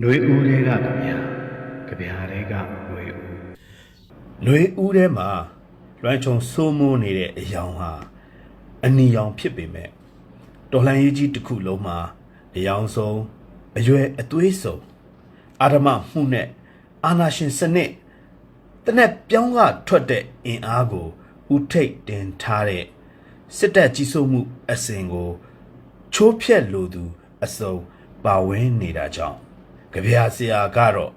ຫນွေဦးတွေကကြဗျာကြဗျာတွေကຫນွေဦး ຫນွေဦးထဲမှာလွမ်းချုံစိုးမိုးနေတဲ့အယောင်ဟာအနီရောင်ဖြစ်ပေမဲ့တော်လှန်ရေးကြီးတစ်ခုလုံးမှာအယောင်ဆုံးအရွယ်အသွေးဆုံးအာဓမမှုနဲ့အာနာရှင်စနစ်တနက်ပြောင်းကထွက်တဲ့အင်အားကိုဥထိတ်တင်ထားတဲ့စစ်တပ်ကြီးစိုးမှုအစဉ်ကိုချိုးဖျက်လိုသူအစုံပါဝင်နေတာကြောင့် ကြပြာဆရာကတော့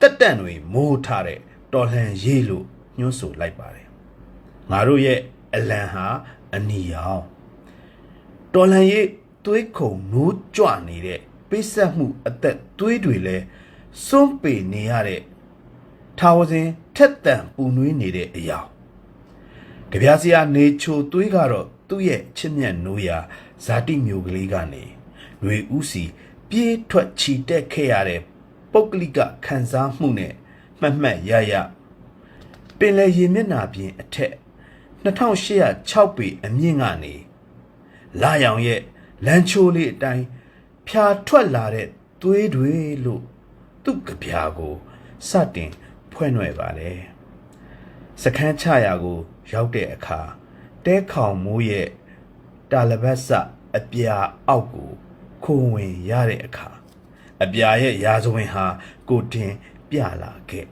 တက်တန့်တွေမိုးထားတဲ့တော်လှန်ရေးလို့ညွှန်းဆိုလိုက်ပါတယ်ငါတို့ရဲ့အလံဟာအနီရောင်တော်လှန်ရေးသွေးခုံနိုးကြွနေတဲ့ပိတ်ဆက်မှုအသက်သွေးတွေလဲစွန့်ပေနေရတဲ့ထာဝစဉ်ထက်တန်ပူနွေးနေတဲ့အရာကြပြာစရာနေချိုသွေးကတော့သူ့ရဲ့ချစ်မြတ်နိုးရာဇာတိမျိုးကလေးကနေຫນွေဥစီ ပြေးထွက်ချီတက်ခဲ့ရတဲ့ပုဂ္ဂလိကခံစားမှုနဲ့မှတ်မှတ်ရရပင်လယ်ရေမျက်နှာပြင်အထက်2806ပေအမြင့်ကနေလာရောင်ရဲ့လမ်းချိုးလေးအတိုင်းဖြာထွက်လာတဲ့သွေးတွေလို့သူ့ကြပြာကိုစတင်ဖွဲ့နှွယ်ပါတယ်စခန်းချရာကို ရောက်တဲ့အခါတဲခေါင်မိုးရဲ့တာလပတ်စအပြာအောက်ကို ခိုးဝင်ရတဲ့အခါအပြာရဲ့ရာဇဝင်ဟာကိုတင်ပြလာခဲ့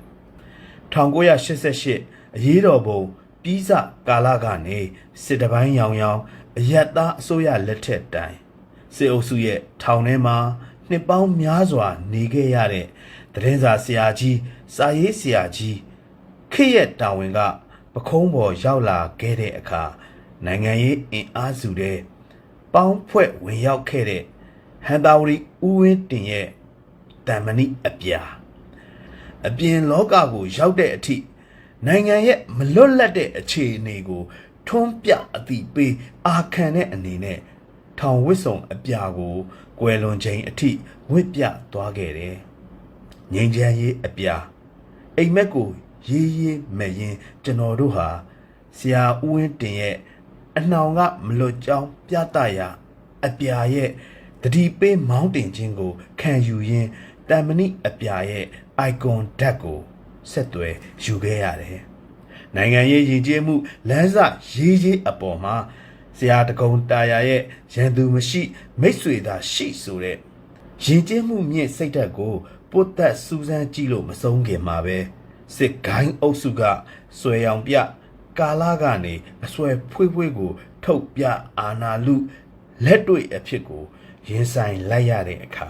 1988အရေးတော်ပုံပြီးစကာလကနေစစ်တပိုင်းရောင်ရောင်အယက်သားအစိုးရလက်ထက်တိုင်စစ်အုပ်စုရဲ့ထောင်ထဲမှာနှစ်ပေါင်းများစွာနေခဲ့ရတဲ့တရင်စာဆရာကြီးစာရေးဆရာကြီးခေတ်ရဲ့တာဝန်ကပခုံးပေါ်ရောက်လာခဲ့တဲ့အခါနိုင်ငံရေးအင်အားစုတဲ့ပေါင်းဖွဲ့ဝင်ရောက်ခဲ့တဲ့ ဟန်တာဝရီဦးဝင်းတင်ရဲ့တန်မဏိအပြာအပြင်လောကကိုရောက်တဲ့အထိနိုင်ငံရဲ့မလွတ်လပ်တဲ့အခြေအနေကိုထွန်းပြအတိပေးအာခံတဲ့အနေနဲ့ထောင်ဝစ်စုံအပြာကိုကွယ်လွန်ချိန်အထိဝစ်ပြသွားခဲ့တယ်ငိမ့်ချမ်းရေးအပြာအိမ်မက်ကိုရေးရေးမဲ့ရင်ကျွန်တော်တို့ဟာဆရာဦးဝင်းတင်ရဲ့အနှောင်ကမလွတ်ကြောင်းပြသရာအပြာရဲ့ တတိပေးမောင်းတင်ခြင်းကိုခံယူရင်းတန်မဏိအပြာရဲ့ icon ဓာတ်ကိုဆက်သွယ်ယူခဲ့ရတယ်။နိုင်ငံရေးရည်ကြည်မှုလမ်းစရေးရေးအပေါ်မှာဆရာတကုံတာယာရဲ့ရန်သူမရှိ မိတ်ဆွေသာရှိဆိုတဲ့ရည်ကြည်မှုမြင့်စိတ်ဓာတ်ကိုပုတ်သက်စူးစမ်းကြည့်လို့မဆုံးခင်မှာပဲစစ်ကိုင်းအုပ်စုကဆွဲရောင်ပြကာလာကနေအဆွဲဖွေးဖွေးကို ထုတ်ပြအာနာလူလက်တွေ့အဖြစ်ကို ရင်ဆိုင်လိုက်ရတဲ့အခါ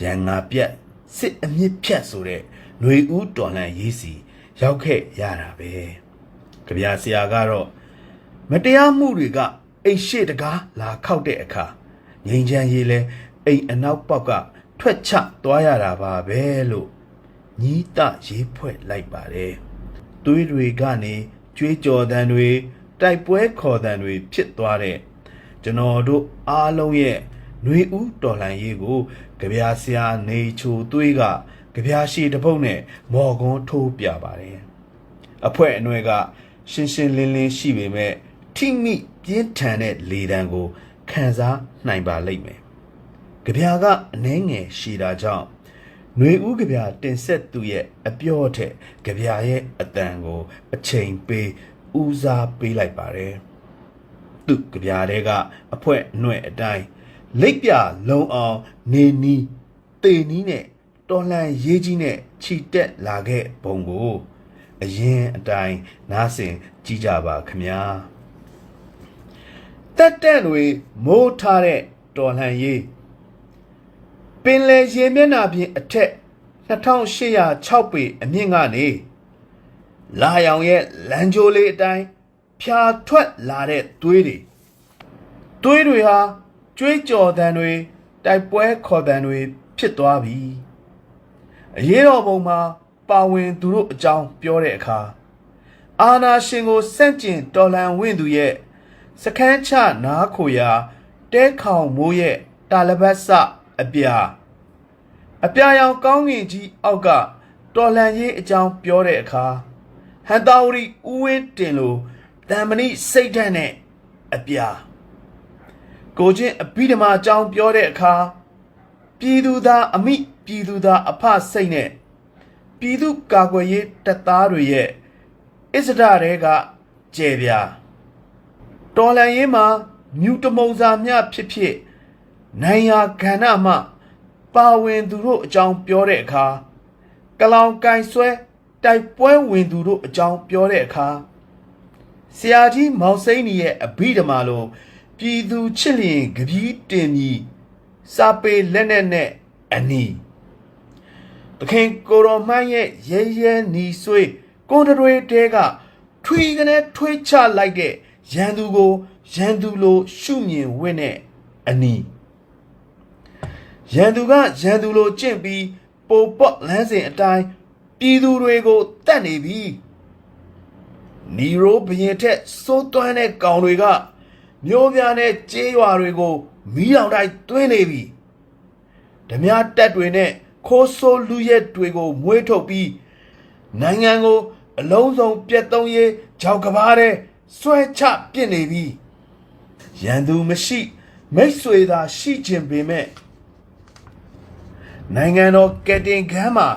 ရန်ငါပြက်စစ်အမြင့်ဖြတ်ဆိုတဲ့ຫນွေဦးတော်လှန်ရေးစီရောက်ခဲ့ရတာပဲကြပြဆရာကတော့မတရားမှုတွေကအိမ်ရှိတကားလာခောက်တဲ့အခါငိန်ချမ်းရေးလဲအိမ်အနောက်ပေါက်ကထွက်ချသွားရတာပါပဲလို့ညီးတရေးဖွဲ့လိုက်ပါတယ်သွေးတွေကနေကြွေးကြော်တန်တွေတိုက်ပွဲခေါ်တန်တွေဖြစ်သွားတဲ့ကျွန်တော်တို့အားလုံးရဲ့ ຫນွေဦးတော်လှန်ရေးကိုကြပြဆရာနေချိုသွေးကကြပြရှိတပုတ်နဲ့မော်ကွန်းထိုးပြပါတယ်အဖွဲအနှွဲကရှင်းရှင်းလင်းလင်းရှိပေမဲ့ထိမိပြင်းထန်တဲ့လေတံကိုခံစားနိုင်ပါလိမ့်မယ်ကြပြကအနှဲငယ်ရှိတာကြောင့်ຫນွေဦးကြပြတင်ဆက်သူရဲ့အပြော့ထက်ကြပြရဲ့အတန်ကို အချိန်ပေးဦးစားပေးလိုက်ပါတယ်သူကြပြတဲ့ကအဖွဲအနှွဲအတိုင်း လိပ်ပြလုံအောင်နေနီးတေနီးနဲ့တော်လှန်ရေးကြီးနဲ့ခြိတက်လာခဲ့ပုံကိုအရင်အတိုင်းနားဆင်ကြည့်ကြပါခမညာတက်တက်တွေမိုးထားတဲ့တော်လှန်ရေးပင်လယ်ရေမျက်နှာပြင်အထက်2806ပေအမြင့်ကနေလာရောင်ရဲ့လမ်းကြိုးလေးအတိုင်းဖြာထွက်လာတဲ့သွေးတွေသွေးတွေဟာ ကြွေးကြော်တန်တွေတိုက်ပွဲခေါ်တန်တွေဖြစ်သွားပြီအရေးတော်ပုံမှာပါဝင်သူတို့အကြောင်းပြောတဲ့အခါအာနာရှင်ကိုစန့်ကျင်တော်လှန်ဝင့်သူရဲ့စခန်းချနားခိုရာတဲခေါင်မိုးရဲ့တာလပတ်စအပြာအပြာရောင်ကောင်းငင်ကြီးအောက်ကတော်လှန်ရေးအကြောင်းပြောတဲ့အခါဟန်တာဝရီဦးဝင်းတင်လိုတံမဏိစိတ်ဓာတ်နဲ့အပြာ ကိုချင်းအဘိဓမ္မာအကြောင်းပြောတဲ့အခါပြည်သူသားအမိပြည်သူသားအဖစိတ်နဲ့ပြည်သူကာကွယ်ရေးတပ်သားတွေရဲ့အစ္စဒတွေကကျဲပြာတော်လန်ရေးမှာမြူတမုံစာမျှဖြစ်ဖြစ်နိုင်ရာကဏ္ဍမှပါဝင်သူတို့အကြောင်းပြောတဲ့အခါကလောင်ကန်ဆွဲတိုက်ပွဲဝင်သူတို့အကြောင်းပြောတဲ့အခါဆရာကြီးမောင်စိမ့်ကြီးရဲ့အဘိဓမ္မာလို ပြည်သူချစ်လျင်ကပီးတင်ပြီးစာပေလက်နဲ့နဲ့အနီသခင်ကိုရောမန်းရဲ့ရဲရဲနီဆွေးကိုယ်တွေတဲကထွေကနေထွေးချလိုက်တဲ့ရန်သူကိုရန်သူလိုရှုမြင်ဝင့်နဲ့အနီရန်သူကရန်သူလိုကျင့်ပြီးပိုပော့လမ်းစဉ်အတိုင်းပြည်သူတွေကိုတတ်နေပြီနီရိုဘရင်ထက်စိုးသွမ်းတဲ့ကောင်တွေက မျိုးပြားနဲ့ကြေးရွာတွေကိုမီးလောင်တိုင်းတွင်းနေပြီဓမြတက်တွေနဲ့ခိုးဆိုးလူရက်တွေကိုမွေးထုတ်ပြီးနိုင်ငံကို အလုံးစုံပြတ်သုံးရေးကြောက်ကဘာတဲ့ဆွဲချပစ်နေပြီရန်သူမရှိမိတ်ဆွေသာရှိခြင်းပေမဲ့နိုင်ငံတော်ကက်တင်ခန်းမှာ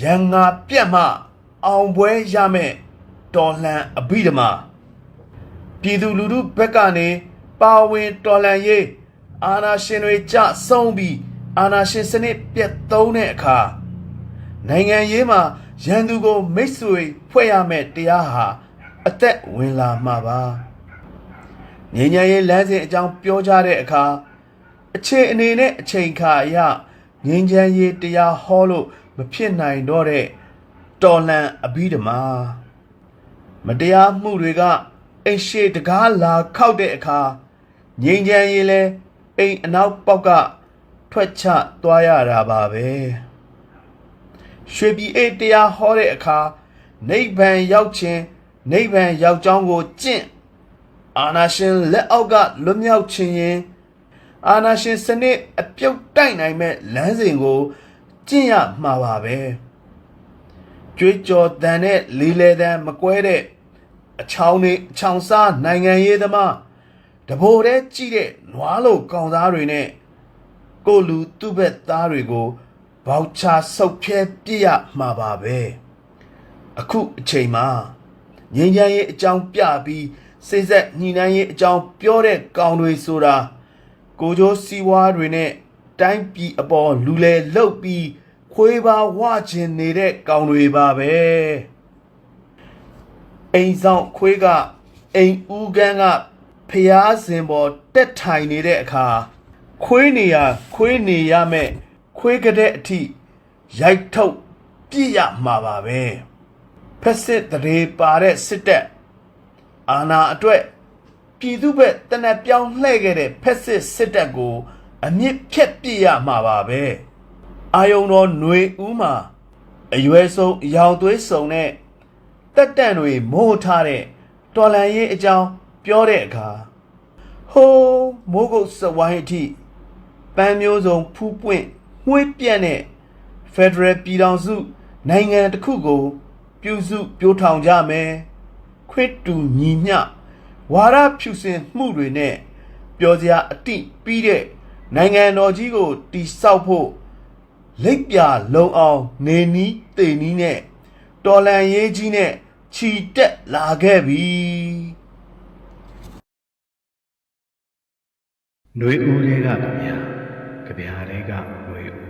ရန်ငါပြတ်မှအောင်ပွဲရမယ်တော်လှန်အဘိဓမ္မာ ပြည်သူလူထုဘက်ကနေပါဝင်တော်လှန်ရေးအာဏာရှင်တွေကြဆုံးပြီးအာဏာရှင်စနစ်ပြတ်သုံးတဲ့အခါနိုင်ငံရေးမှာရန်သူကိုမိတ်ဆွေဖွဲ့ရမယ်တရားဟာအသက်ဝင်လာမှာပါငြိမ်းချမ်းရေးလမ်းစဉ်အကြောင်းပြောကြတဲ့အခါအခြေအနေနဲ့အချိန်ခါအရငြိမ်းချမ်းရေးတရားဟောလို့မဖြစ်နိုင်တော့တဲ့တော်လန်အဘိဓမ္မာမတရားမှုတွေက အိမ်ရှိတကားလာခောက်တဲ့အခါငြိမ်းချမ်းရေးလဲအိမ်အနောက်ပေါက်ကထွက်ချသွားရတာပါပဲရွှေပြည်အိတ်တရားဟောတဲ့အခါနိဗ္ဗာန်ရောက်ခြင်းနိဗ္ဗာန်ရောက်ကြောင်းကိုကျင့်အာနာရှင်လက်အောက်ကလွတ်မြောက်ခြင်းရင်အာနာရှင်စနစ်အပြုတ်တိုက်နိုင်မဲ့လမ်းစဉ်ကိုကျင့်ရမှာပါပဲကြွေးကြော်တန်တဲ့လေးလေတန်မကွဲတဲ့ အချောင်းတွေအချောင်စားနိုင်ငံရေးသမားတဘိုတဲ့ကြည့်တဲ့နွားလိုကောင်သားတွေနဲ့ကိုလူသူ့ဘက်သားတွေကိုဘောက်ချဆုပ်ဖြဲပြစ်ရမှာပါပဲအခုအချိန်မှာငင်းချမ်းရေးအကြောင်းပြပြီးစိတ်ဆက်ညီနိုင်ရေးအကြောင်းပြောတဲ့ကောင်တွေဆိုတာကိုကျိုးစီးဝါးတွေနဲ့တိုင်းပြည်အပေါ်လူလေလှုပ်ပြီးခွေးပါဝကျင်နေတဲ့ကောင်တွေပါပဲ အိမ်ဆောင်ခွေးကအိမ်ဦးကန်းကဖျားစင်ပေါ်တက်ထိုင်နေတဲ့အခါခွေးနေရခွေးနေရမဲ့ခွေးကတဲ့အထိရိုက်ထုတ်ပြစ်ရမှာပါပဲဖက်စစ်တရေပါတဲ့စစ်တပ်အာနာအတွက်ပြည်သူ့ဘက်တနက်ပြောင်းလှည့်ခဲ့တဲ့ဖက်စစ်စစ်တပ်ကို အမြင့်ဖြတ်ပြစ်ရမှာပါပဲအာယုံတော်ຫນွေဦးမှာအရွယ်ဆုံးအယောင်သွေးစုံတဲ့ တက်တန့်တွေမိုးထားတဲ့တော်လန်ရေးအကြောင်းပြောတဲ့အခါဟိုးမိုးကုတ်စဝိုင်းအထိပန်းမျိုးစုံဖူးပွင့်မှွေးပြန့်တဲ့ Federal ပြည်ထောင်စု နိုင်ငံတစ်ခုကို ပြုစုပြိုးထောင်ကြမယ်ခွတ်တူညီမျှဝါရဖြူစင်မှုတွေနဲ့ပြောစရာအတိပြီးတဲ့နိုင်ငံတော်ကြီးကိုတိဆောက်ဖို့လိပ်ပြလုံအောင်နေနီးတေနီးနဲ့တော်လန်ရေးကြီးနဲ့ ခြီတက်လာခဲ့ပြီຫນွေဦးတွေကဗျာကြဗျာတွေက